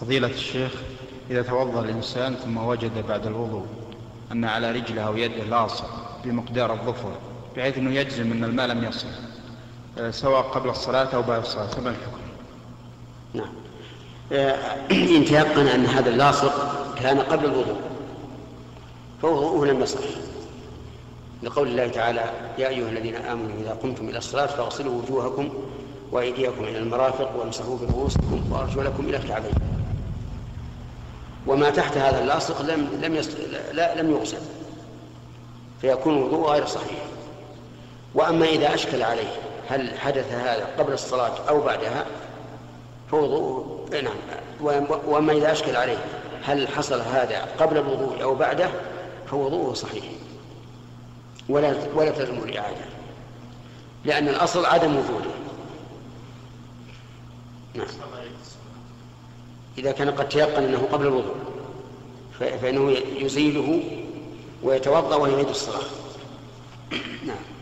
فضيلة الشيخ إذا توضأ الإنسان ثم وجد بعد الوضوء أن على رجله أو يده لاصق بمقدار الظفر بحيث أنه يجزم أن الماء لم يصل آه، سواء قبل الصلاة أو بعد الصلاة فما الحكم؟ نعم. آه، إن تيقن أن هذا اللاصق كان قبل الوضوء فوضوءه لم يصح. لقول الله تعالى يا أيها الذين آمنوا إذا قمتم إلى الصلاة فاغسلوا وجوهكم وأيديكم إلى المرافق وامسحوا برؤوسكم وأرجلكم إلى الكعبين. وما تحت هذا اللاصق لم لم لا لم يغسل فيكون الوضوء غير صحيح. وأما إذا أشكل عليه هل حدث هذا قبل الصلاة أو بعدها فوضوء نعم وأما إذا أشكل عليه هل حصل هذا قبل الوضوء أو بعده فوضوءه صحيح. ولا ولا تلزم الإعادة لأن الأصل عدم وجوده. نعم. إذا كان قد تيقن أنه قبل الوضوء فإنه يزيله ويتوضأ ويعيد الصلاة. نعم.